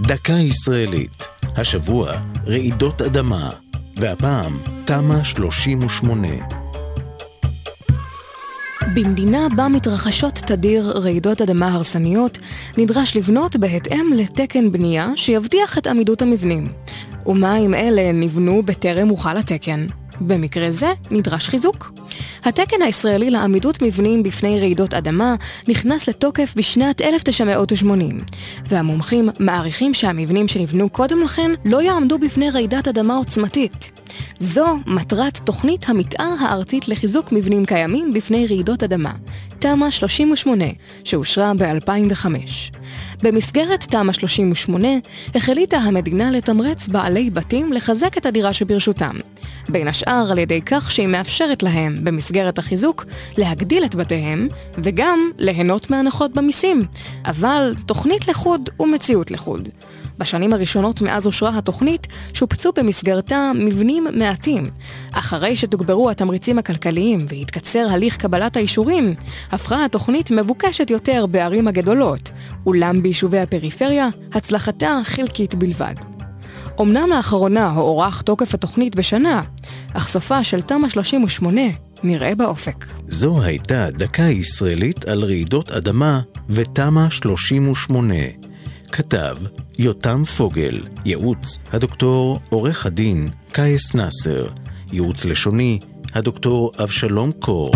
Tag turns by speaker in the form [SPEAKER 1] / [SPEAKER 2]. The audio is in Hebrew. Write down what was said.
[SPEAKER 1] דקה ישראלית. השבוע, רעידות אדמה. והפעם, תמ"א 38.
[SPEAKER 2] במדינה בה מתרחשות תדיר רעידות אדמה הרסניות, נדרש לבנות בהתאם לתקן בנייה שיבטיח את עמידות המבנים. ומה אם אלה נבנו בטרם הוחל התקן? במקרה זה נדרש חיזוק. התקן הישראלי לעמידות מבנים בפני רעידות אדמה נכנס לתוקף בשנת 1980, והמומחים מעריכים שהמבנים שנבנו קודם לכן לא יעמדו בפני רעידת אדמה עוצמתית. זו מטרת תוכנית המתאר הארצית לחיזוק מבנים קיימים בפני רעידות אדמה, תמ"א 38, שאושרה ב-2005. במסגרת תמ"א 38 החליטה המדינה לתמרץ בעלי בתים לחזק את הדירה שברשותם, בין השאר על ידי כך שהיא מאפשרת להם, במסגרת החיזוק, להגדיל את בתיהם וגם ליהנות מהנחות במיסים, אבל תוכנית לחוד ומציאות לחוד. בשנים הראשונות מאז אושרה התוכנית, שופצו במסגרתה מבנים מעטים. אחרי שתוגברו התמריצים הכלכליים והתקצר הליך קבלת האישורים, הפכה התוכנית מבוקשת יותר בערים הגדולות, אולם ביישובי הפריפריה, הצלחתה חלקית בלבד. אמנם לאחרונה הוארך תוקף התוכנית בשנה, אך סופה של תמ"א 38 נראה באופק.
[SPEAKER 1] זו הייתה דקה ישראלית על רעידות אדמה ותמ"א 38. כתב יותם פוגל, ייעוץ הדוקטור עורך הדין קייס נאסר, ייעוץ לשוני הדוקטור אבשלום קור.